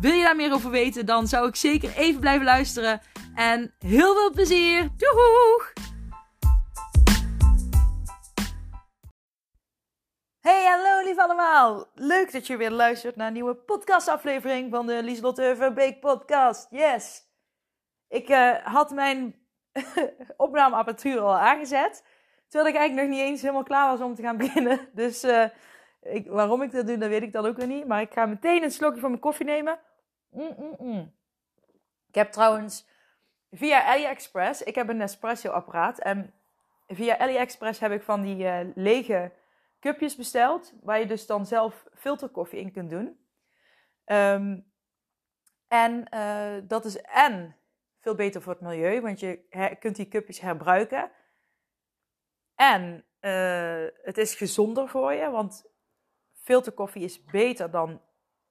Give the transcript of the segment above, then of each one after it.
Wil je daar meer over weten, dan zou ik zeker even blijven luisteren. En heel veel plezier! Doeg! Hey, hallo lief allemaal! Leuk dat je weer luistert naar een nieuwe podcastaflevering van de Lieslotte Verbeek podcast. Yes! Ik uh, had mijn opnameapparatuur al aangezet, terwijl ik eigenlijk nog niet eens helemaal klaar was om te gaan beginnen. Dus uh, ik, waarom ik dat doe, dat weet ik dan ook weer niet. Maar ik ga meteen een slokje van mijn koffie nemen. Mm -mm -mm. Ik heb trouwens via AliExpress, ik heb een Nespresso apparaat. En via AliExpress heb ik van die uh, lege cupjes besteld. Waar je dus dan zelf filterkoffie in kunt doen. Um, en uh, dat is en veel beter voor het milieu. Want je kunt die cupjes herbruiken. En uh, het is gezonder voor je. Want filterkoffie is beter dan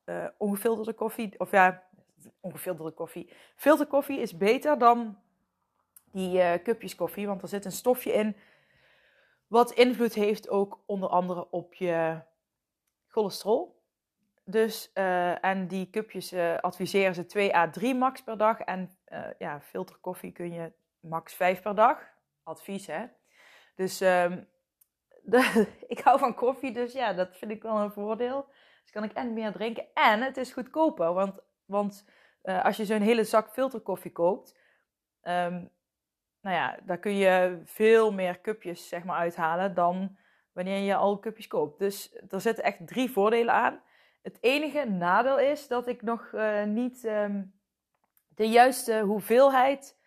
uh, ongefilterde koffie. Of ja, ongefilterde koffie. Filterkoffie is beter dan die uh, cupjes koffie. Want er zit een stofje in wat invloed heeft ook onder andere op je cholesterol. Dus, uh, en die cupjes adviseren ze 2 à 3 max per dag. En ja, filterkoffie kun je max 5 per dag. Advies, hè. Dus um, ik hou van koffie, dus ja, dat vind ik wel een voordeel. Dus kan ik en meer drinken. En het is goedkoper, want, want uh, als je zo'n hele zak filterkoffie koopt, um, nou ja, daar kun je veel meer cupjes zeg maar, uithalen dan wanneer je al cupjes koopt. Dus er zitten echt drie voordelen aan. Het enige nadeel is dat ik nog uh, niet um, de juiste hoeveelheid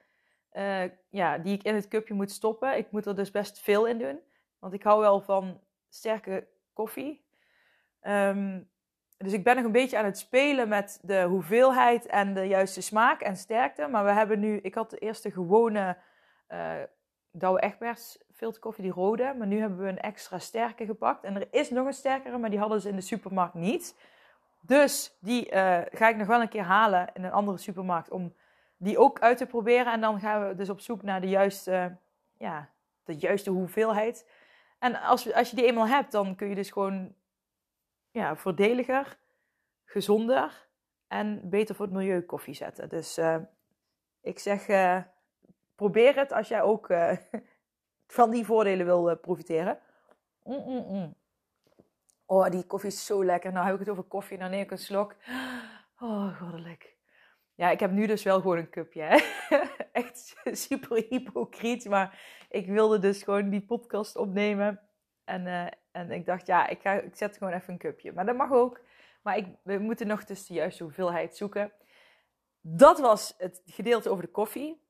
uh, ja, die ik in het cupje moet stoppen. Ik moet er dus best veel in doen. Want ik hou wel van sterke koffie. Um, dus ik ben nog een beetje aan het spelen met de hoeveelheid en de juiste smaak en sterkte. Maar we hebben nu, ik had de eerste gewone uh, Douwe Egberts filterkoffie, die rode. Maar nu hebben we een extra sterke gepakt. En er is nog een sterkere, maar die hadden ze in de supermarkt niet. Dus die uh, ga ik nog wel een keer halen in een andere supermarkt om die ook uit te proberen. En dan gaan we dus op zoek naar de juiste, ja, de juiste hoeveelheid. En als, als je die eenmaal hebt, dan kun je dus gewoon ja, voordeliger, gezonder en beter voor het milieu koffie zetten. Dus uh, ik zeg, uh, probeer het als jij ook uh, van die voordelen wil profiteren. Mm -mm -mm. Oh, die koffie is zo lekker. Nou heb ik het over koffie, dan neem ik een slok. Oh, goddelijk. Ja, ik heb nu dus wel gewoon een cupje. Echt super hypocriet, maar ik wilde dus gewoon die podcast opnemen. En, uh, en ik dacht, ja, ik, ga, ik zet gewoon even een cupje. Maar dat mag ook. Maar ik, we moeten nog dus de juiste hoeveelheid zoeken. Dat was het gedeelte over de koffie.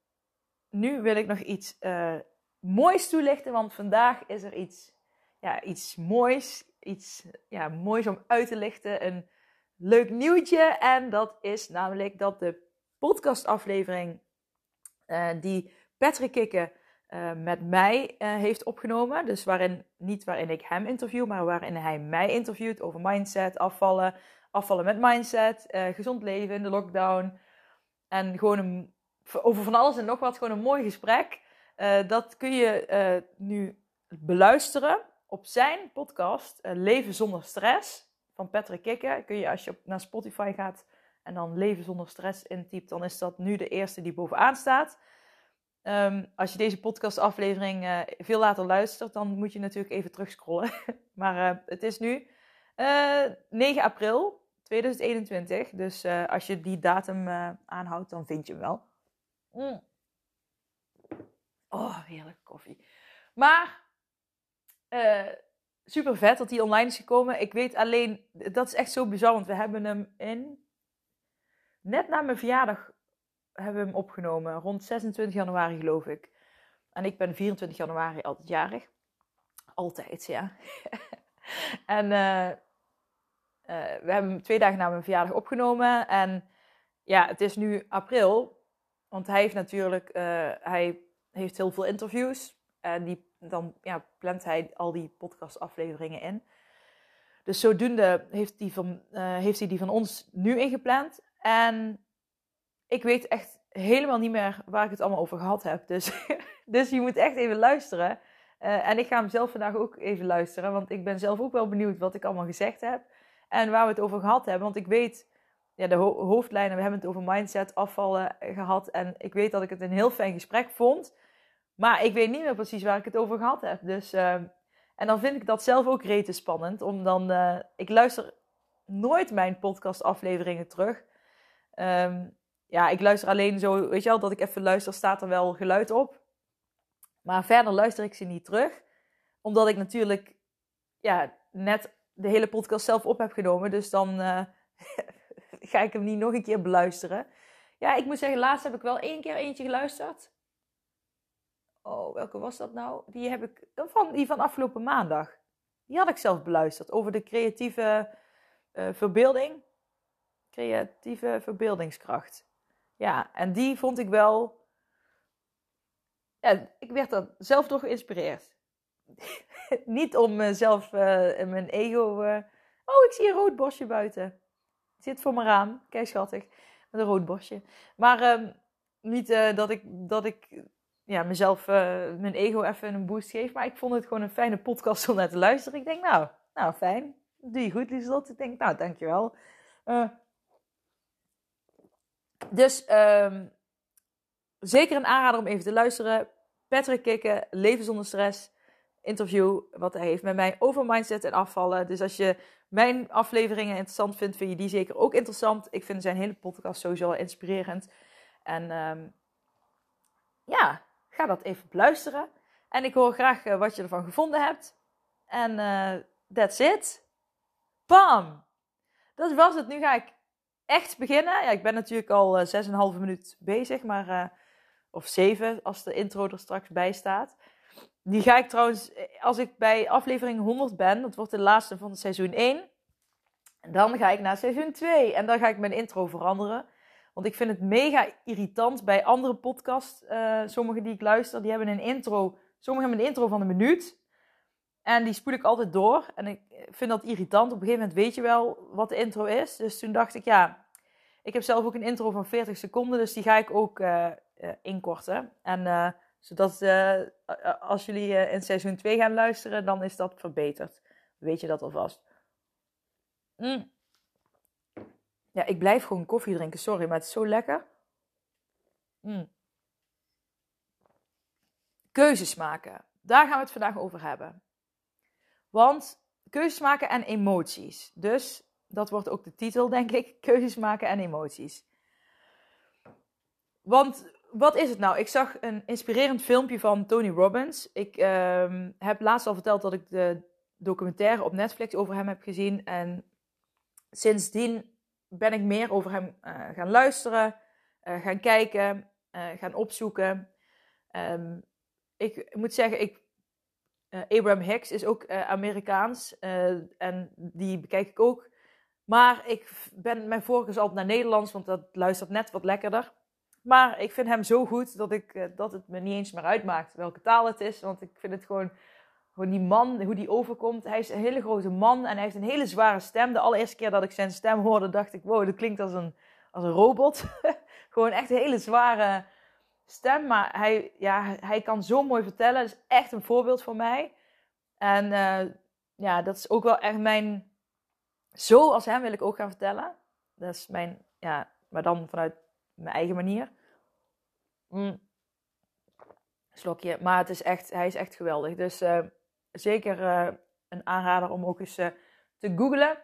Nu wil ik nog iets uh, moois toelichten, want vandaag is er iets, ja, iets moois. Iets ja, moois om uit te lichten. Een leuk nieuwtje. En dat is namelijk dat de podcastaflevering uh, die Patrick Kikken uh, met mij uh, heeft opgenomen. Dus waarin, niet waarin ik hem interview, maar waarin hij mij interviewt over mindset, afvallen, afvallen met mindset, gezond leven in de lockdown. En gewoon een, over van alles en nog wat, gewoon een mooi gesprek. dat kun je nu beluisteren op zijn podcast Leven zonder stress van Patrick Kikken. Kun je als je naar Spotify gaat en dan Leven zonder stress intypt, dan is dat nu de eerste die bovenaan staat. Um, als je deze podcastaflevering uh, veel later luistert, dan moet je natuurlijk even terugscrollen. maar uh, het is nu uh, eh, 9 april 2021. Dus als je die datum aanhoudt, dan vind je hem wel. Mm. Oh, heerlijke koffie. Maar super vet dat die online is gekomen. Ik weet alleen, dat is echt zo bizar, want we hebben hem in. Net na mijn verjaardag hebben we hem opgenomen. Rond 26 januari, geloof ik. En ik ben 24 januari altijd jarig. Altijd, ja. en uh, uh, we hebben hem twee dagen na mijn verjaardag opgenomen. En ja, het is nu april. Want hij heeft natuurlijk, hij heeft heel veel interviews. En die, dan ja, plant hij al die podcastafleveringen in. Dus zodoende heeft hij, van, heeft hij die van ons nu ingepland. En ik weet echt helemaal niet meer waar ik het allemaal over gehad heb. Dus, dus je moet echt even luisteren. Uh, en ik ga hem zelf vandaag ook even luisteren. Want ik ben zelf ook wel benieuwd wat ik allemaal gezegd heb. En waar we het over gehad hebben. Want ik weet, ja, de ho hoofdlijnen, we hebben het over mindset, afvallen gehad. En ik weet dat ik het een heel fijn gesprek vond. Maar ik weet niet meer precies waar ik het over gehad heb. Dus, uh, en dan vind ik dat zelf ook rete spannend. Om dan, uh, ik luister nooit mijn podcastafleveringen terug. Um, ja, ik luister alleen zo, weet je wel, dat ik even luister, staat er wel geluid op. Maar verder luister ik ze niet terug. Omdat ik natuurlijk, ja, net de hele podcast zelf op heb genomen. Dus dan uh, ga ik hem niet nog een keer beluisteren. Ja, ik moet zeggen, laatst heb ik wel één keer eentje geluisterd. Oh, welke was dat nou? Die heb ik, van, die van afgelopen maandag. Die had ik zelf beluisterd. Over de creatieve uh, verbeelding. Creatieve verbeeldingskracht. Ja, en die vond ik wel. Ja, ik werd er zelf door geïnspireerd. Niet om mezelf, uh, mijn ego. Uh... Oh, ik zie een rood bosje buiten. Zit voor mijn raam. Kijk, schattig. Met een rood bosje. Maar uh, niet dat ik, dat ik ja, mezelf, mijn ego even een boost geef. Maar ik vond het gewoon een fijne podcast om naar te luisteren. Ik denk, nou, nou fijn. Doe je goed, Lieslot. Ik denk, nou, dankjewel. Dus um, zeker een aanrader om even te luisteren. Patrick Kikken, Leven zonder stress. Interview wat hij heeft met mij over mindset en afvallen. Dus als je mijn afleveringen interessant vindt, vind je die zeker ook interessant. Ik vind zijn hele podcast sowieso inspirerend. En um, ja, ga dat even beluisteren. En ik hoor graag uh, wat je ervan gevonden hebt. En uh, that's it. Bam! Dat was het. Nu ga ik echt beginnen. Ja, ik ben natuurlijk al uh, eh, 6,5 minuut bezig, maar, of 7 als de intro er straks bij staat. Die ga ik trouwens, eh, als ik bij aflevering 100 ben, dat wordt de laatste van seizoen 1, dan ga ik naar seizoen 2 en dan ga ik mijn intro veranderen. Want ik vind het mega irritant bij andere podcasts, uh, sommige die ik luister, die hebben een intro, sommigen hebben een intro van een minuut. En die spoel ik altijd door. En ik vind dat irritant. Op een gegeven moment weet je wel wat de intro is. Dus toen dacht ik, ja, ik heb zelf ook een intro van 40 seconden. Dus die ga ik ook uh, uh, inkorten. En zodat als jullie in seizoen 2 gaan luisteren, dan is dat verbeterd. Weet je dat alvast. Mm. Ja, ik blijf gewoon koffie drinken. Sorry, maar het is zo lekker. Mm. Keuzes maken. Daar gaan we het vandaag over hebben. Want keuzes maken en emoties. Dus dat wordt ook de titel, denk ik. Keuzes maken en emoties. Want wat is het nou? Ik zag een inspirerend filmpje van Tony Robbins. Ik uh, heb laatst al verteld dat ik de documentaire op Netflix over hem heb gezien. En sindsdien ben ik meer over hem uh, gaan luisteren, uh, gaan kijken, uh, gaan opzoeken. Um, ik moet zeggen, ik Abraham Hicks is ook Amerikaans en die bekijk ik ook. Maar ik ben, mijn voorkeur altijd naar Nederlands, want dat luistert net wat lekkerder. Maar ik vind hem zo goed dat, ik, dat het me niet eens meer uitmaakt welke taal het is. Want ik vind het gewoon, gewoon die man, hoe die overkomt. Hij is een hele grote man en hij heeft een hele zware stem. De allereerste keer dat ik zijn stem hoorde, dacht ik, wow, dat klinkt als een, als een robot. gewoon echt een hele zware stem, maar hij, ja, hij kan zo mooi vertellen. Dat is echt een voorbeeld voor mij. En uh, ja, dat is ook wel echt mijn. Zo als hem wil ik ook gaan vertellen. Dat is mijn, ja, maar dan vanuit mijn eigen manier. Mm. Slokje. Maar het is echt, hij is echt geweldig. Dus uh, zeker uh, een aanrader om ook eens te googlen.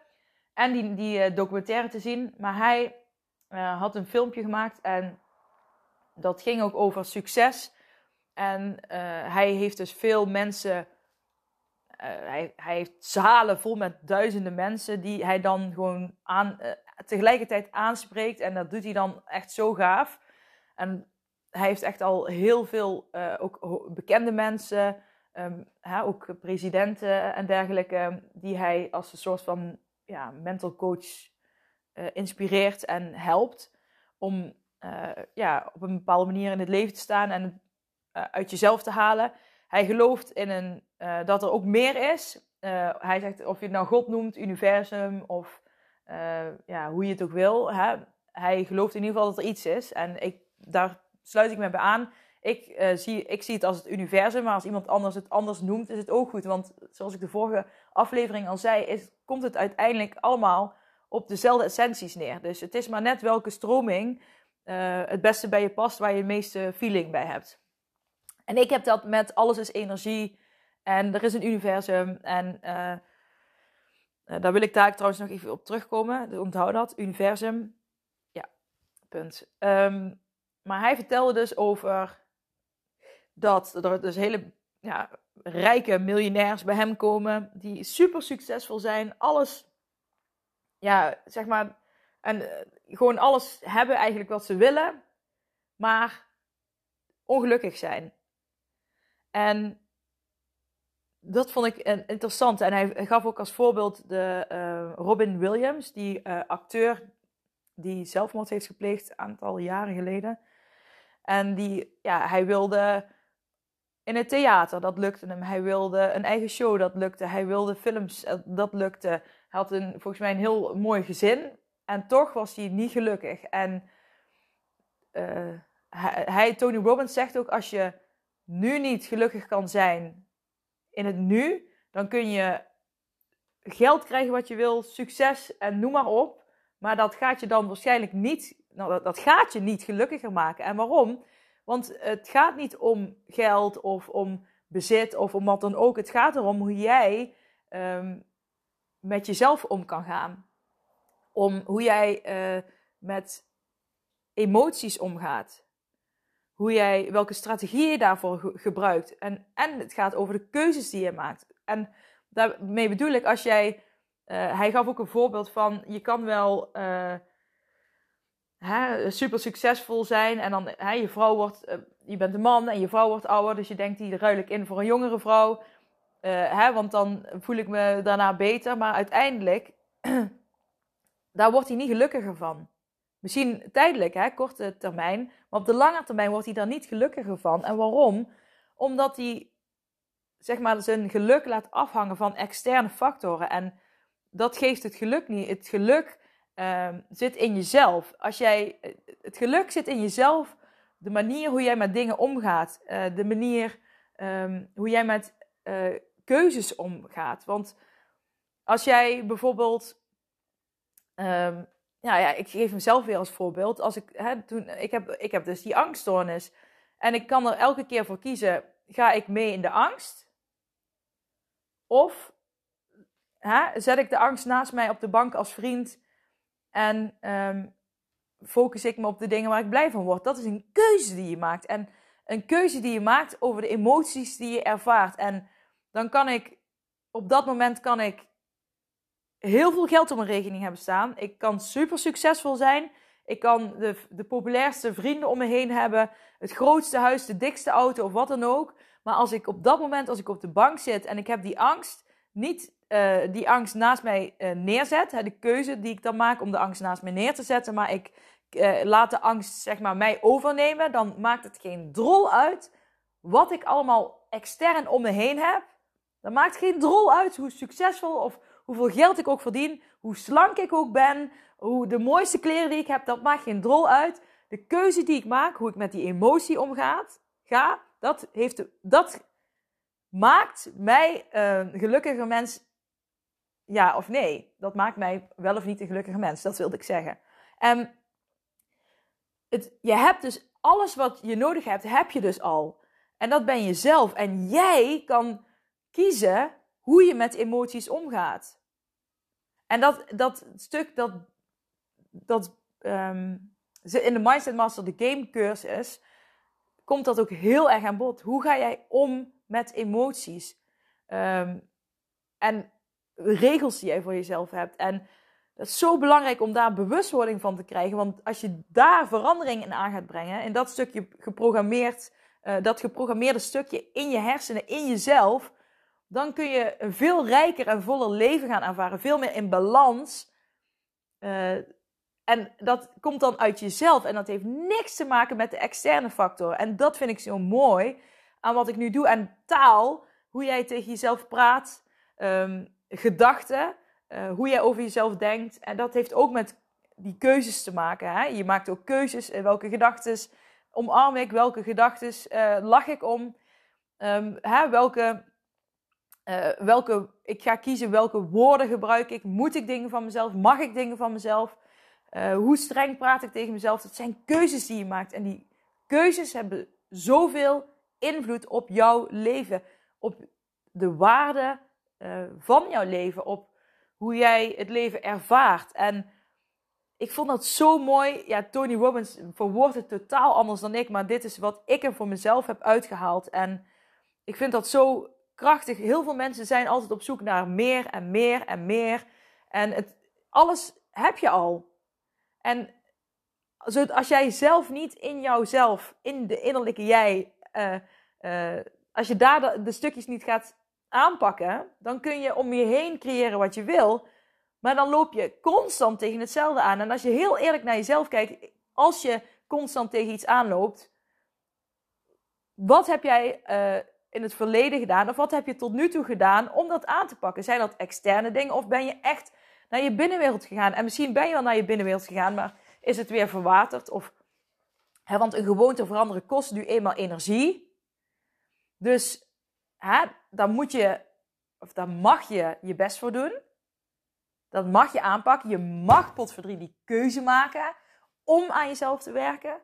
En die, die documentaire te zien. Maar hij had een filmpje gemaakt en dat ging ook over succes. En hij heeft dus veel mensen. Hij, hij, heeft zalen vol met duizenden mensen die hij dan gewoon aan, tegelijkertijd aanspreekt. En dat doet hij dan echt zo gaaf. En hij heeft echt al heel veel ook bekende mensen, hè, ook presidenten en dergelijke, die hij als een soort van ja, mental coach inspireert en helpt om eh, ja, op een bepaalde manier in het leven te staan en uh, uit jezelf te halen. Hij gelooft in een, dat er ook meer is. hij zegt of je het nou God noemt, universum of ja, hoe je het ook wil. Hè? Hij gelooft in ieder geval dat er iets is. En ik, daar sluit ik me bij aan. Ik, zie, ik zie het als het universum, maar als iemand anders het anders noemt, is het ook goed. Want zoals ik de vorige aflevering al zei, is, komt het uiteindelijk allemaal op dezelfde essenties neer. Dus het is maar net welke stroming uh, het beste bij je past, waar je het meeste feeling bij hebt. En ik heb dat met alles is energie en er is een universum. En uh, daar wil ik daar trouwens nog even op terugkomen. Onthoud dat, universum. Ja, punt. Um, maar hij vertelde dus over dat er dus hele ja, rijke miljonairs bij hem komen, die super succesvol zijn, alles, ja, zeg maar, en uh, gewoon alles hebben eigenlijk wat ze willen, maar ongelukkig zijn. En dat vond ik interessant. En hij gaf ook als voorbeeld de uh, Robin Williams, die acteur die zelfmoord heeft gepleegd een aantal jaren geleden. En die, ja, hij wilde in het theater, dat lukte hem. Hij wilde een eigen show, dat lukte. Hij wilde films, dat lukte. Hij had een, volgens mij een heel mooi gezin. En toch was hij niet gelukkig. En uh, hij, Tony Robbins zegt ook: als je nu niet gelukkig kan zijn in het nu, dan kun je geld krijgen wat je wil, succes en noem maar op. Maar dat gaat je dan waarschijnlijk niet, nou, dat, dat gaat je niet gelukkiger maken. En waarom? Want het gaat niet om geld of om bezit of om wat dan ook. Het gaat erom hoe jij um, met jezelf om kan gaan om hoe jij uh, met emoties omgaat. Hoe jij, welke strategie je daarvoor gebruikt. En, en het gaat over de keuzes die je maakt. En daarmee bedoel ik, als jij. Uh, hij gaf ook een voorbeeld van: je kan wel uh, hè, super succesvol zijn. En dan je vrouw wordt. je bent een man en je vrouw wordt ouder. Dus je denkt die ruil ik in voor een jongere vrouw. hè, want dan voel ik me daarna beter. Maar uiteindelijk daar wordt hij niet gelukkiger van. Misschien tijdelijk, hè, korte termijn, maar op de lange termijn wordt hij daar niet gelukkiger van. En waarom? Omdat hij zeg maar, zijn geluk laat afhangen van externe factoren. En dat geeft het geluk niet. Het geluk uh, zit in jezelf. Als jij, het geluk zit in jezelf. De manier hoe jij met dingen omgaat. Uh, de manier um, hoe jij met uh, keuzes omgaat. Want als jij bijvoorbeeld Um, ja, ja, ik geef mezelf weer als voorbeeld. Als ik, hè, toen, ik, heb, ik heb dus die angststoornis. En ik kan er elke keer voor kiezen: ga ik mee in de angst? Of hè, zet ik de angst naast mij op de bank als vriend en um, focus ik me op de dingen waar ik blij van word? Dat is een keuze die je maakt. En een keuze die je maakt over de emoties die je ervaart. En dan kan ik, op dat moment kan ik heel veel geld op mijn rekening hebben staan. Ik kan super succesvol zijn. Ik kan de, de populairste vrienden om me heen hebben. Het grootste huis, de dikste auto of wat dan ook. Maar als ik op dat moment, als ik op de bank zit en ik heb die angst, niet uh, die angst naast mij uh, neerzet. Hè, de keuze die ik dan maak om de angst naast mij neer te zetten. Maar ik uh, laat de angst zeg maar mij overnemen. Dan maakt het geen drol uit wat ik allemaal extern om me heen heb. Dan maakt geen drol uit hoe succesvol of hoeveel geld ik ook verdien, hoe slank ik ook ben, hoe de mooiste kleren die ik heb, dat maakt geen drol uit. De keuze die ik maak, hoe ik met die emotie omgaat, ga, dat, heeft, dat maakt mij een gelukkige mens. Ja of nee? Dat maakt mij wel of niet een gelukkige mens, dat wilde ik zeggen. En het, je hebt dus alles wat je nodig hebt, heb je dus al. En dat ben je zelf. En jij kan kiezen hoe je met emoties omgaat. En dat, dat stuk, dat, dat um, in de Mindset Master de Game cursus, komt dat ook heel erg aan bod. Hoe ga jij om met emoties? Um, en regels die jij voor jezelf hebt. En dat is zo belangrijk om daar bewustwording van te krijgen. Want als je daar verandering in aan gaat brengen, in dat stukje geprogrammeerd, uh, dat geprogrammeerde stukje in je hersenen, in jezelf, dan kun je een veel rijker en voller leven gaan ervaren. Veel meer in balans. Uh, En dat komt dan uit jezelf. En dat heeft niks te maken met de externe factor. En dat vind ik zo mooi aan wat ik nu doe. En taal, hoe jij tegen jezelf praat, um, gedachten, uh, hoe jij over jezelf denkt. En dat heeft ook met die keuzes te maken. Hè? Je maakt ook keuzes. in welke gedachten omarm ik? Welke gedachten uh, lach ik om? Um, hè? Welke, welke, ik ga kiezen welke woorden gebruik ik. Moet ik dingen van mezelf? Mag ik dingen van mezelf? Hoe streng praat ik tegen mezelf? Dat zijn keuzes die je maakt. En die keuzes hebben zoveel invloed op jouw leven. Op de waarde uh, van jouw leven. Op hoe jij het leven ervaart. En ik vond dat zo mooi. Ja, Tony Robbins verwoordt het totaal anders dan ik. Maar dit is wat ik er voor mezelf heb uitgehaald. En ik vind dat zo krachtig. Heel veel mensen zijn altijd op zoek naar meer en meer en meer. En het, alles heb je al. En als jij zelf niet in jouzelf, in de innerlijke jij, uh, uh, als je daar de, de, stukjes niet gaat aanpakken, dan kun je om je heen creëren wat je wil. Maar dan loop je constant tegen hetzelfde aan. En als je heel eerlijk naar jezelf kijkt, als je constant tegen iets aanloopt, wat heb jij uh, in het verleden gedaan? Of wat heb je tot nu toe gedaan om dat aan te pakken? Zijn dat externe dingen of ben je echt naar je binnenwereld gegaan. En misschien ben je wel naar je binnenwereld gegaan, maar is het weer verwaterd? Of, hè, want een gewoonte veranderen kost nu eenmaal energie. Dus hè, daar moet je, of daar mag je je best voor doen. Dat mag je aanpakken. Je mag potverdrie die keuze maken om aan jezelf te werken.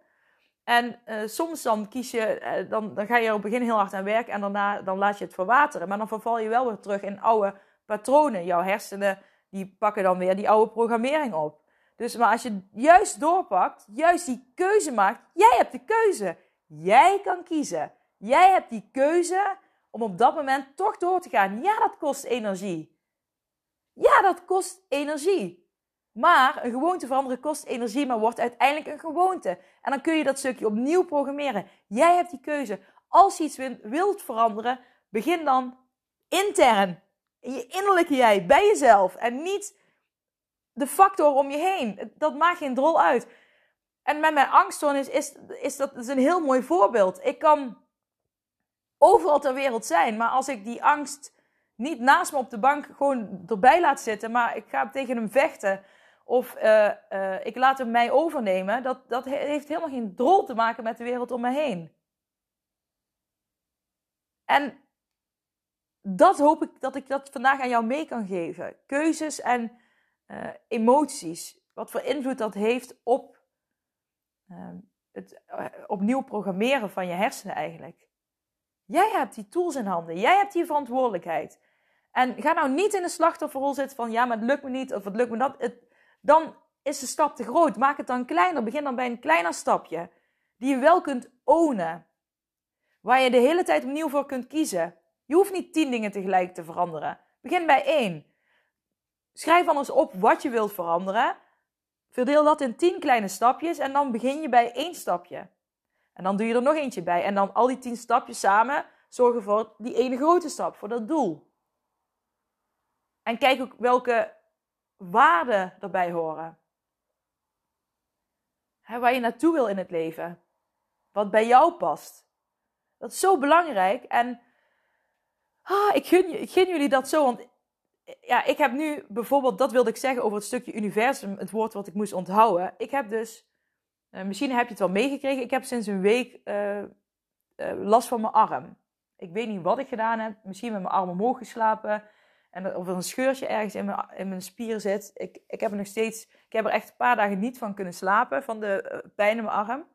En uh, soms dan kies je, uh, dan, dan ga je er op het begin heel hard aan werken en daarna dan laat je het verwateren. Maar dan verval je wel weer terug in oude patronen. Jouw hersenen die pakken dan weer die oude programmering op. Dus maar als je juist doorpakt, juist die keuze maakt, jij hebt de keuze. Jij kan kiezen. Jij hebt die keuze om op dat moment toch door te gaan. Ja, dat kost energie. Ja, dat kost energie. Maar een gewoonte veranderen kost energie, maar wordt uiteindelijk een gewoonte. En dan kun je dat stukje opnieuw programmeren. Jij hebt die keuze. Als je iets wilt veranderen, begin dan intern in je innerlijke jij, bij jezelf. En niet de factor om je heen. Dat maakt geen drol uit. En met mijn angststoornis is, is dat is een heel mooi voorbeeld. Ik kan overal ter wereld zijn, maar als ik die angst niet naast me op de bank gewoon erbij laat zitten, maar ik ga tegen hem vechten of uh, uh, ik laat hem mij overnemen, dat, dat heeft helemaal geen drol te maken met de wereld om me heen. En dat hoop ik dat ik dat vandaag aan jou mee kan geven. Keuzes en uh, emoties. Wat voor invloed dat heeft op het opnieuw programmeren van je hersenen eigenlijk. Jij hebt die tools in handen. Jij hebt die verantwoordelijkheid. En ga nou niet in de slachtofferrol zitten van ja, maar het lukt me niet of het lukt me dat. Het, dan is de stap te groot. Maak het dan kleiner. Begin dan bij een kleiner stapje. Die je wel kunt ownen. Waar je de hele tijd opnieuw voor kunt kiezen. Je hoeft niet tien dingen tegelijk te veranderen. Begin bij één. Schrijf anders op wat je wilt veranderen. Verdeel dat in tien kleine stapjes en dan begin je bij één stapje. En dan doe je er nog eentje bij. En dan al die tien stapjes samen zorgen voor die ene grote stap, voor dat doel. En kijk ook welke waarden erbij horen. waar je naartoe wil in het leven. Wat bij jou past. Dat is zo belangrijk. En ah, ik, gun, ik gun jullie dat zo. Want ja, ik heb nu bijvoorbeeld, dat wilde ik zeggen over het stukje universum, het woord wat ik moest onthouden. Ik heb dus, uh, misschien heb je het wel meegekregen, ik heb sinds een week uh, uh, last van mijn arm. Ik weet niet wat ik gedaan heb, misschien met mijn arm omhoog geslapen. En of er een scheurtje ergens in mijn, in mijn spier zit. Ik, ik heb er nog steeds, ik heb er echt een paar dagen niet van kunnen slapen, van de pijn in mijn arm.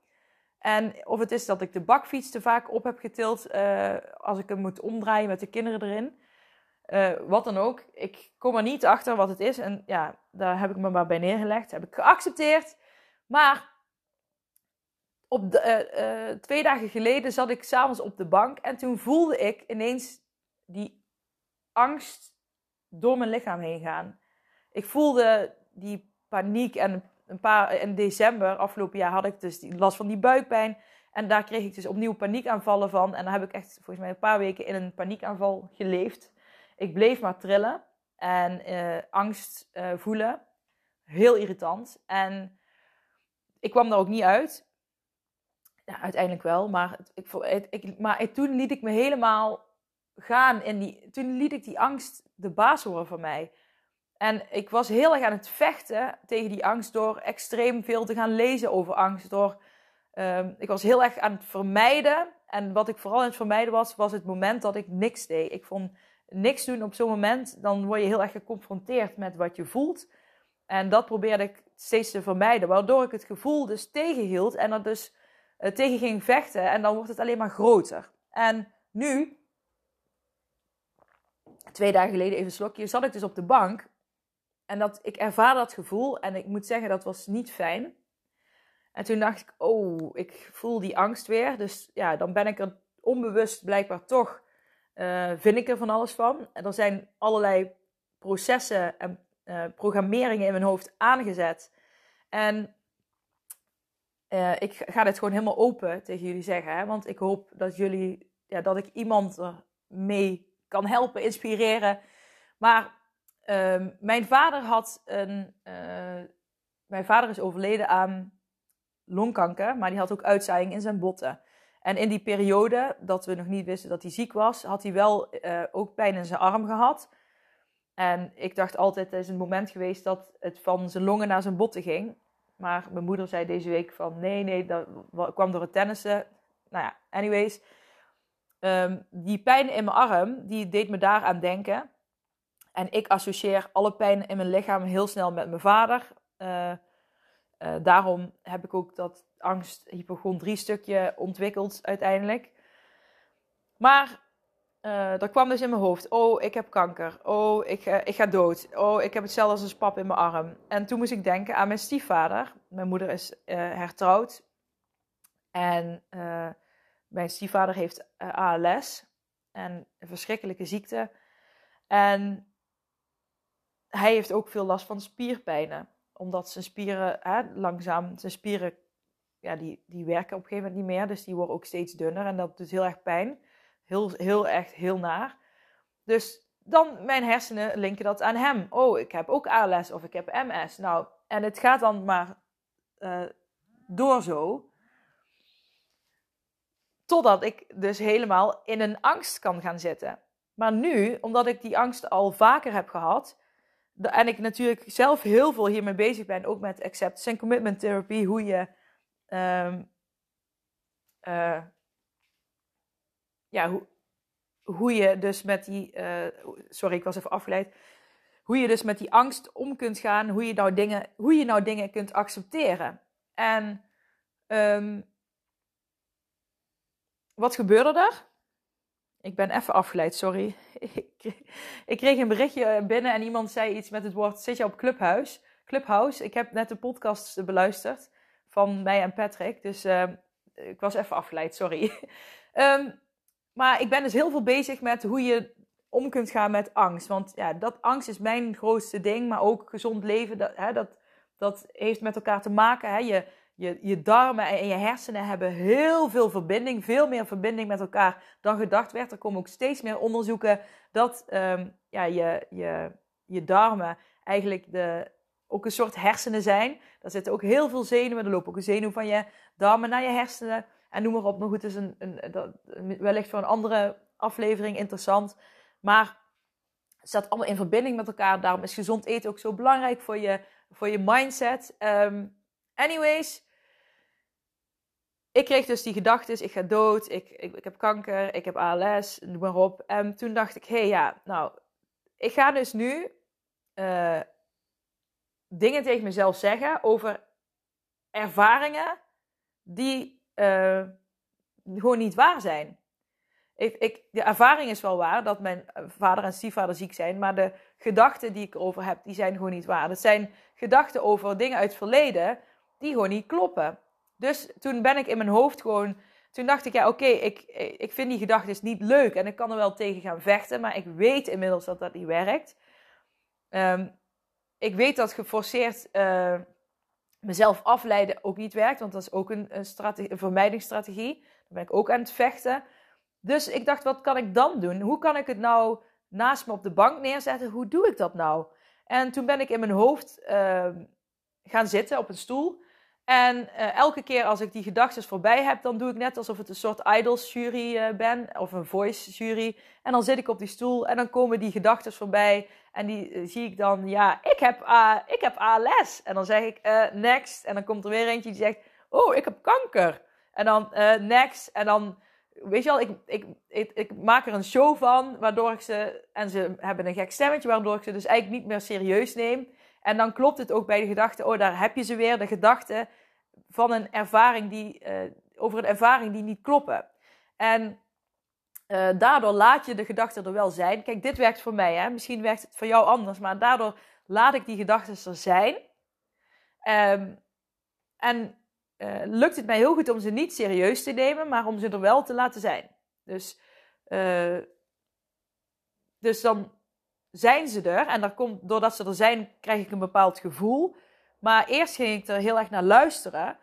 En of het is dat ik de bakfiets te vaak op heb getild als ik hem moet omdraaien met de kinderen erin. Wat dan ook. Ik kom er niet achter wat het is. En ja, daar heb ik me maar bij neergelegd. Heb ik geaccepteerd. Maar op de, uh, twee dagen geleden zat ik s'avonds op de bank. En toen voelde ik ineens die angst door mijn lichaam heen gaan. Ik voelde die paniek en een paar, in december, afgelopen jaar, had ik dus die, last van die buikpijn. En daar kreeg ik dus opnieuw paniekaanvallen van. En dan heb ik echt volgens mij een paar weken in een paniekaanval geleefd. Ik bleef maar trillen en uh, angst voelen. Heel irritant. En ik kwam er ook niet uit. Ja, uiteindelijk wel. Maar, ik, ik, maar toen liet ik me helemaal gaan in die. Toen liet ik die angst de baas worden van mij. En ik was heel erg aan het vechten tegen die angst door extreem veel te gaan lezen over angst. Door, ehm, ik was heel erg aan het vermijden. En wat ik vooral aan het vermijden was, was het moment dat ik niks deed. Ik vond niks doen op zo'n moment, dan word je heel erg geconfronteerd met wat je voelt. En dat probeerde ik steeds te vermijden, waardoor ik het gevoel dus tegenhield en er dus tegen ging vechten. En dan wordt het alleen maar groter. En nu, twee dagen geleden, even een slokje, zat ik dus op de bank. En dat, ik ervaar dat gevoel en ik moet zeggen, dat was niet fijn. En toen dacht ik, oh, ik voel die angst weer. Dus ja, dan ben ik er onbewust blijkbaar toch, uh, vind ik er van alles van. En er zijn allerlei processen en uh, programmeringen in mijn hoofd aangezet. En uh, ik ga dit gewoon helemaal open tegen jullie zeggen. Hè? Want ik hoop dat jullie, ja, dat ik iemand mee kan helpen, inspireren. Maar uh, mijn vader had een. Uh, mijn vader is overleden aan longkanker, maar die had ook uitzaaiing in zijn botten. En in die periode dat we nog niet wisten dat hij ziek was, had hij wel uh, ook pijn in zijn arm gehad. En ik dacht altijd, er is een moment geweest dat het van zijn longen naar zijn botten ging. Maar mijn moeder zei deze week van, nee, nee, dat kwam door het tennissen. Nou ja, anyways. Um, die pijn in mijn arm, die deed me daaraan denken. En ik associeer alle pijn in mijn lichaam heel snel met mijn vader. Uh, uh, daarom heb ik ook dat angst hypochondrie stukje ontwikkeld uiteindelijk. Maar uh, dat kwam dus in mijn hoofd. Oh, ik heb kanker. Oh, ik, uh, ik ga dood. Oh, ik heb hetzelfde als een spap in mijn arm. En toen moest ik denken aan mijn stiefvader. Mijn moeder is uh, hertrouwd. En mijn stiefvader heeft ALS. En een verschrikkelijke ziekte. En hij heeft ook veel last van spierpijnen. Omdat zijn spieren langzaam, zijn spieren, ja, die, die werken op een gegeven moment niet meer. Dus die worden ook steeds dunner. En dat doet heel erg pijn. Heel, heel echt heel naar. Dus dan mijn hersenen linken dat aan hem. Oh, ik heb ook ALS of ik heb MS. Nou, en het gaat dan maar uh, door zo. Totdat ik dus helemaal in een angst kan gaan zitten. Maar nu, omdat ik die angst al vaker heb gehad. En ik natuurlijk zelf heel veel hiermee bezig ben. Ook met acceptance en commitment therapy. Hoe je um, uh, ja, hoe, hoe je dus met die. Uh, sorry, ik was even afgeleid. Hoe je dus met die angst om kunt gaan. Hoe je nou dingen, hoe je nou dingen kunt accepteren. En um, wat gebeurde er? Ik ben even afgeleid, sorry. ik kreeg een berichtje binnen en iemand zei iets met het woord: Zit je op Clubhouse? Clubhouse. Ik heb net de podcast beluisterd van mij en Patrick. Dus uh, ik was even afgeleid, sorry. um, Maar ik ben dus heel veel bezig met hoe je om kunt gaan met angst. Want ja, dat angst is mijn grootste ding. Maar ook gezond leven, dat, hè, dat, dat heeft met elkaar te maken. Hè. Je, je, je darmen en je hersenen hebben heel veel verbinding. Veel meer verbinding met elkaar dan gedacht werd. Er komen ook steeds meer onderzoeken dat um, ja, je, je, je darmen eigenlijk de, ook een soort hersenen zijn. Daar zitten ook heel veel zenuwen. Er lopen ook een zenuw van je darmen naar je hersenen. En noem maar op. Maar goed, het is een, een, wellicht voor een andere aflevering interessant. Maar het staat allemaal in verbinding met elkaar. Daarom is gezond eten ook zo belangrijk voor je, voor je mindset. Um, anyways. Ik kreeg dus die gedachten, ik ga dood, ik, ik, ik heb kanker, ik heb ALS, noem maar op. En toen dacht ik, hé hey, ja, nou, ik ga dus nu uh, dingen tegen mezelf zeggen over ervaringen die uh, gewoon niet waar zijn. Ik, ik, de ervaring is wel waar dat mijn vader en stiefvader ziek zijn, maar de gedachten die ik erover heb, die zijn gewoon niet waar. Dat zijn gedachten over dingen uit het verleden die gewoon niet kloppen. Dus toen ben ik in mijn hoofd gewoon, toen dacht ik, ja oké, ik, ik vind die gedachten niet leuk en ik kan er wel tegen gaan vechten, maar ik weet inmiddels dat dat niet werkt. Um, ik weet dat geforceerd mezelf afleiden ook niet werkt, want dat is ook een, een, strategie, een vermijdingsstrategie. Dan ben ik ook aan het vechten. Dus ik dacht, wat kan ik dan doen? Hoe kan ik het nou naast me op de bank neerzetten? Hoe doe ik dat nou? En toen ben ik in mijn hoofd uh, gaan zitten op een stoel. En uh, elke keer als ik die gedachten voorbij heb, dan doe ik net alsof het een soort idols jury uh, ben, of een voice jury. En dan zit ik op die stoel en dan komen die gedachten voorbij. En die uh, zie ik dan, ja, ik heb, ik heb ALS. En dan zeg ik, next. En dan komt er weer eentje die zegt, oh, ik heb kanker. En dan next. En dan, weet je wel, ik, ik, ik, maak er een show van, waardoor ik ze, en ze hebben een gek stemmetje, waardoor ik ze dus eigenlijk niet meer serieus neem. En dan klopt het ook bij de gedachte, oh, daar heb je ze weer, de gedachten van een ervaring die, uh, over een ervaring die niet kloppen. En uh, daardoor laat je de gedachten er wel zijn. Kijk, dit werkt voor mij, hè? misschien werkt het voor jou anders, maar daardoor laat ik die gedachten er zijn. Um, en uh, lukt het mij heel goed om ze niet serieus te nemen, maar om ze er wel te laten zijn. Dus, dus dan zijn ze er. En dat komt, doordat ze er zijn, krijg ik een bepaald gevoel. Maar eerst ging ik er heel erg naar luisteren.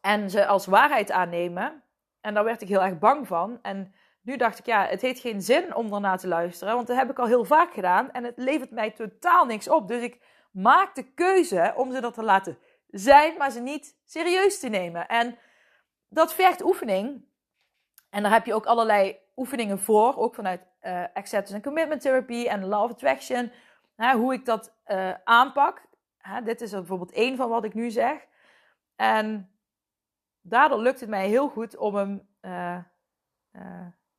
En ze als waarheid aannemen. En daar werd ik heel erg bang van. En nu dacht ik, ja, het heeft geen zin om ernaar te luisteren. Want dat heb ik al heel vaak gedaan. En het levert mij totaal niks op. Dus ik maak de keuze om ze er te laten zijn, maar ze niet serieus te nemen. En dat vergt oefening. En daar heb je ook allerlei oefeningen voor, ook vanuit uh, acceptance and commitment therapy en law of attraction. Hè, hoe ik dat uh, aanpak. Hè, dit is bijvoorbeeld één van wat ik nu zeg. En daardoor lukt het mij heel goed om hem, uh,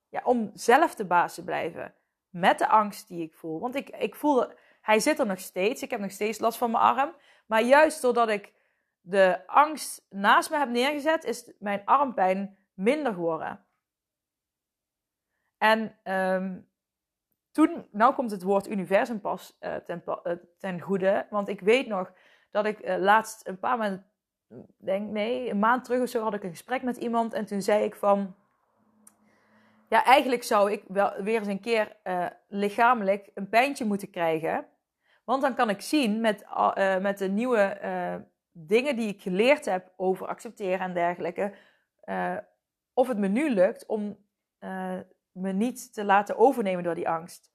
ja, om zelf de baas te blijven. Met de angst die ik voel. Want ik, ik voel, hij zit er nog steeds. Ik heb nog steeds last van mijn arm. Maar juist doordat ik de angst naast me heb neergezet, is mijn armpijn minder geworden. En um, toen, nou komt het woord universum pas uh, ten, ten, goede. Want ik weet nog dat ik laatst een paar maanden, denk nee, een maand terug of zo had ik een gesprek met iemand. En toen zei ik van, ja, eigenlijk zou ik wel weer eens een keer lichamelijk een pijntje moeten krijgen. Want dan kan ik zien met, met de nieuwe dingen die ik geleerd heb over accepteren en dergelijke, of het me nu lukt om me niet te laten overnemen door die angst.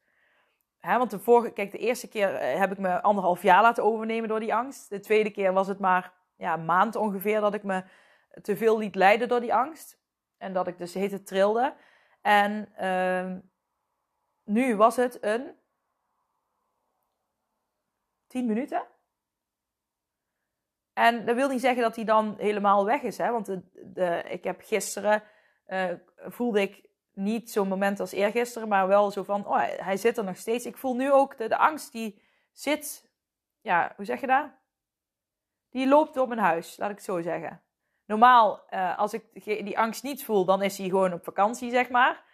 want de vorige, kijk, de eerste keer eh, heb ik me anderhalf jaar laten overnemen door die angst. De tweede keer was het maar ja, maand ongeveer dat ik me te veel liet leiden door die angst. En dat ik dus heet trilde. En uh, nu was het een 10 minuten. En dat wil niet zeggen dat hij dan helemaal weg is. Hè? Want de, de, ik heb gisteren uh, voelde ik niet zo'n moment als eergisteren, maar wel zo van, oh, hij zit er nog steeds. Ik voel nu ook de, de angst die zit, ja, hoe zeg je dat? Die loopt door mijn huis, laat ik het zo zeggen. Normaal, uh, als ik die angst niet voel, dan is hij gewoon op vakantie, zeg maar.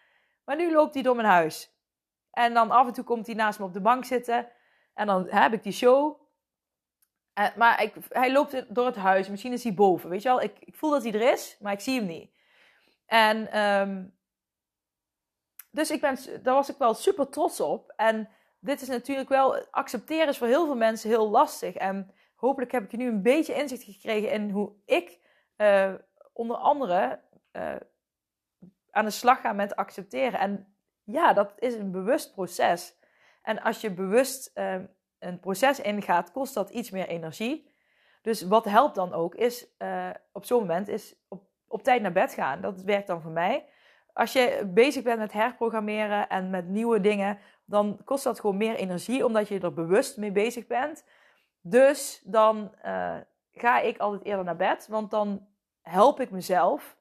Maar nu loopt hij door mijn huis. En dan af en toe komt hij naast me op de bank zitten. En dan heb ik die show. Uh, maar ik, hij loopt door het huis. Misschien is hij boven, weet je wel. Ik, ik voel dat hij er is, maar ik zie hem niet. En um, dus ik ben, daar was ik wel super trots op. En dit is natuurlijk wel, accepteren is voor heel veel mensen heel lastig. En hopelijk heb ik nu een beetje inzicht gekregen in hoe ik uh, onder andere uh, aan de slag ga met accepteren. En ja, dat is een bewust proces. En als je bewust uh, een proces ingaat, kost dat iets meer energie. Dus wat helpt dan ook, is op zo'n moment is op, op tijd naar bed gaan. Dat werkt dan voor mij als je bezig bent met herprogrammeren en met nieuwe dingen, dan kost dat gewoon meer energie, omdat je er bewust mee bezig bent. Dus dan uh, ga ik altijd eerder naar bed, want dan help ik mezelf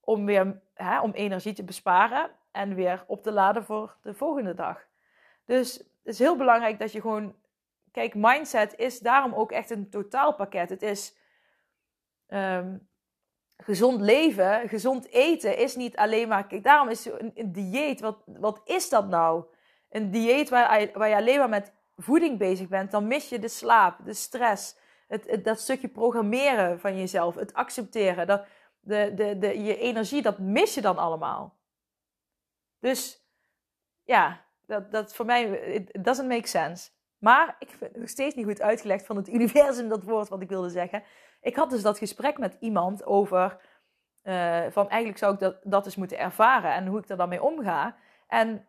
om weer hè, om energie te besparen en weer op te laden voor de volgende dag. Dus het is heel belangrijk dat je gewoon. Kijk, mindset is daarom ook echt een totaalpakket. Het is um, gezond leven, gezond eten is niet alleen maar. Kijk, daarom is een, dieet. Wat, wat is dat nou? Een dieet waar, waar je alleen maar met voeding bezig bent, dan mis je de slaap, de stress, het, dat stukje programmeren van jezelf, het accepteren, dat, de, de, de, je energie, dat mis je dan allemaal. Dus ja, dat, dat voor mij, it doesn't make sense. Maar ik vind het nog steeds niet goed uitgelegd van het universum, dat woord wat ik wilde zeggen. Ik had dus dat gesprek met iemand over uh, van eigenlijk zou ik dat, dat eens moeten ervaren en hoe ik er dan mee omga. En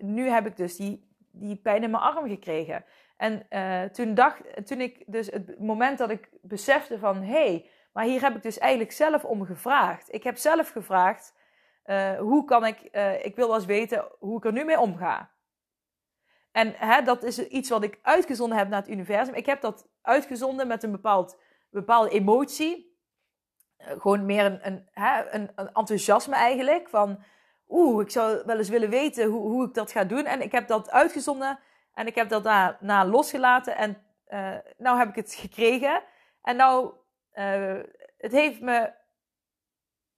nu heb ik dus die, die pijn in mijn arm gekregen. En uh, toen, dacht, toen ik dus het moment dat ik besefte van... hé, hey, maar hier heb ik dus eigenlijk zelf om gevraagd. Ik heb zelf gevraagd, uh, hoe kan ik... Uh, ik wil wel eens weten hoe ik er nu mee omga. En hè, dat is iets wat ik uitgezonden heb naar het universum. Ik heb dat uitgezonden met een bepaald, bepaalde emotie. gewoon meer een, een, hè, een, een enthousiasme eigenlijk. Van, oeh, ik zou wel eens willen weten hoe, hoe ik dat ga doen. En ik heb dat uitgezonden en ik heb dat daarna losgelaten. En uh, nou heb ik het gekregen. En nou, uh, het heeft me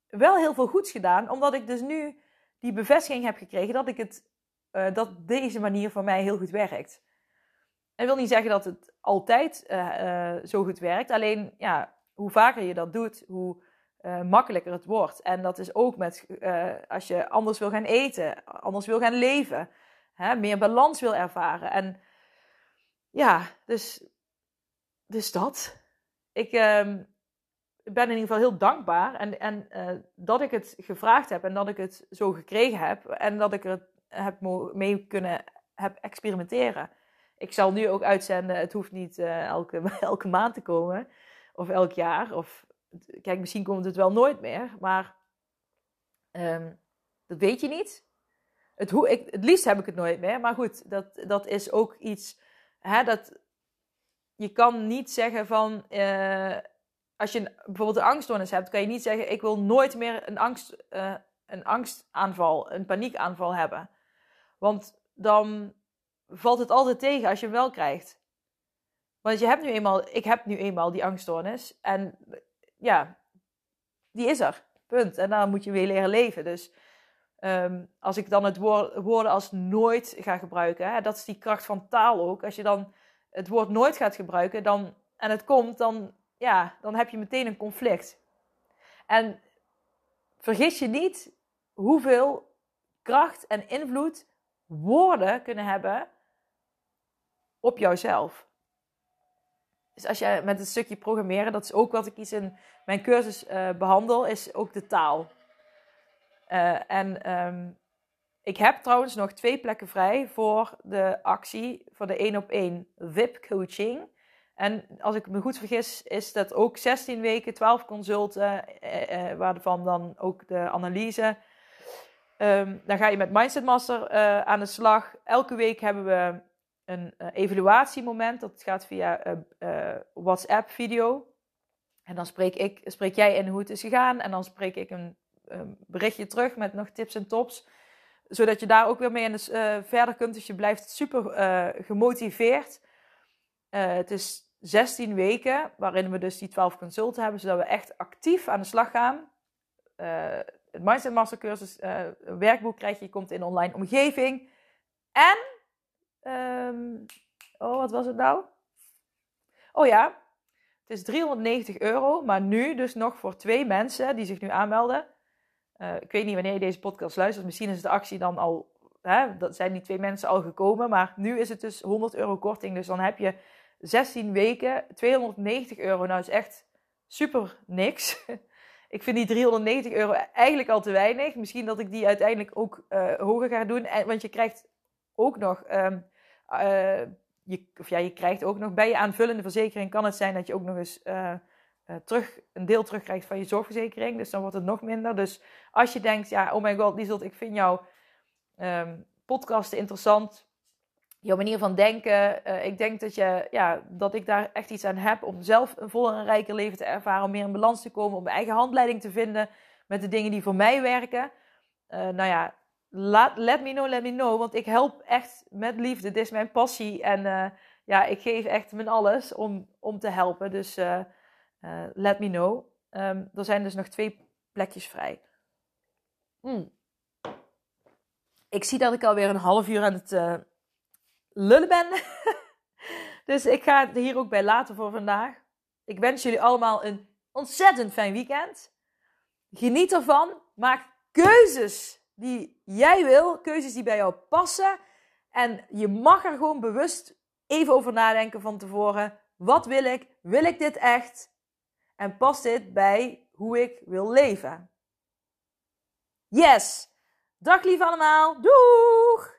wel heel veel goeds gedaan. Omdat ik dus nu die bevestiging heb gekregen dat, ik het, uh, dat deze manier voor mij heel goed werkt. En wil niet zeggen dat het altijd zo goed werkt. Alleen, ja, hoe vaker je dat doet, hoe makkelijker het wordt. En dat is ook met als je anders wil gaan eten, anders wil gaan leven hè, meer balans wil ervaren. En ja, dus, dus dat. Ik um, ben in ieder geval heel dankbaar en, en uh, dat ik het gevraagd heb en dat ik het zo gekregen heb en dat ik er heb mee kunnen heb experimenteren. Ik zal nu ook uitzenden, het hoeft niet elke, elke maand te komen of elk jaar. Of, kijk, misschien komt het wel nooit meer, maar um, dat weet je niet. Het, hoe, ik, het liefst heb ik het nooit meer. Maar goed, dat, dat is ook iets. Hè, dat, je kan niet zeggen van. Uh, als je bijvoorbeeld een angststoornis hebt, kan je niet zeggen: Ik wil nooit meer een, angst, uh, een angstaanval, een paniekaanval hebben. Want dan valt het altijd tegen als je hem wel krijgt. Want je hebt nu eenmaal, ik heb nu eenmaal die angststoornis. En ja, die is er. Punt. En daar moet je weer leren leven. Dus Um, als ik dan het woord, woorden als nooit ga gebruiken, hè, dat is die kracht van taal ook. Als je dan het woord nooit gaat gebruiken dan, en het komt, dan, ja, dan heb je meteen een conflict. En vergis je niet hoeveel kracht en invloed woorden kunnen hebben op jouzelf. Dus als je met het stukje programmeren, dat is ook wat ik iets in mijn cursus uh, behandel, is ook de taal. Uh, en um, ik heb trouwens nog twee plekken vrij voor de actie voor de 1 op 1 VIP coaching. En als ik me goed vergis, is dat ook 16 weken, 12 consulten, eh, eh, waarvan dan ook de analyse. Um, dan ga je met Mindset Master aan de slag. Elke week hebben we een uh, evaluatiemoment. Dat gaat via uh, WhatsApp video. En dan spreek, ik, spreek jij in hoe het is gegaan. En dan spreek ik een berichtje terug met nog tips en tops. Zodat je daar ook weer mee in de, verder kunt. Dus je blijft super gemotiveerd. Het is 16 weken waarin we dus die 12 consulten hebben. Zodat we echt actief aan de slag gaan. het Mindset Master cursus een werkboek krijg je. Je komt in online omgeving. En... Um, oh, wat was het nou? Oh ja, het is 390 euro, maar nu dus nog voor twee mensen die zich nu aanmelden. Uh, ik weet niet wanneer je deze podcast luistert. Misschien is de actie dan al. Hè, dat zijn die twee mensen al gekomen. Maar nu is het dus 100 euro korting. Dus dan heb je 16 weken 290 euro. Nou, is echt super niks. ik vind die 390 euro eigenlijk al te weinig. Misschien dat ik die uiteindelijk ook uh, hoger ga doen. En, want je krijgt ook nog. Um, uh, je, of ja, je krijgt ook nog bij je aanvullende verzekering. Kan het zijn dat je ook nog eens uh, terug, een deel terugkrijgt van je zorgverzekering. Dus dan wordt het nog minder. Dus als je denkt, ja, oh my god, Lieselt, ik vind jouw um, podcasten interessant. Jouw manier van denken. Ik denk dat, je, ja, dat ik daar echt iets aan heb om zelf een voller en rijker leven te ervaren. Om meer in balans te komen. Om mijn eigen handleiding te vinden met de dingen die voor mij werken. Nou ja, laat, let me know, let me know. Want ik help echt met liefde. Dit is mijn passie. En ja, ik geef echt mijn alles om, om te helpen. Dus uh, let me know. Um, er zijn dus nog twee plekjes vrij. Mm. Ik zie dat ik alweer een half uur aan het lullen ben. dus ik ga het hier ook bij laten voor vandaag. Ik wens jullie allemaal een ontzettend fijn weekend. Geniet ervan. Maak keuzes die jij wil. Keuzes die bij jou passen. En je mag er gewoon bewust even over nadenken van tevoren. Wat wil ik? Wil ik dit echt? En past dit bij hoe ik wil leven? Yes! Dag lief allemaal. Doeg!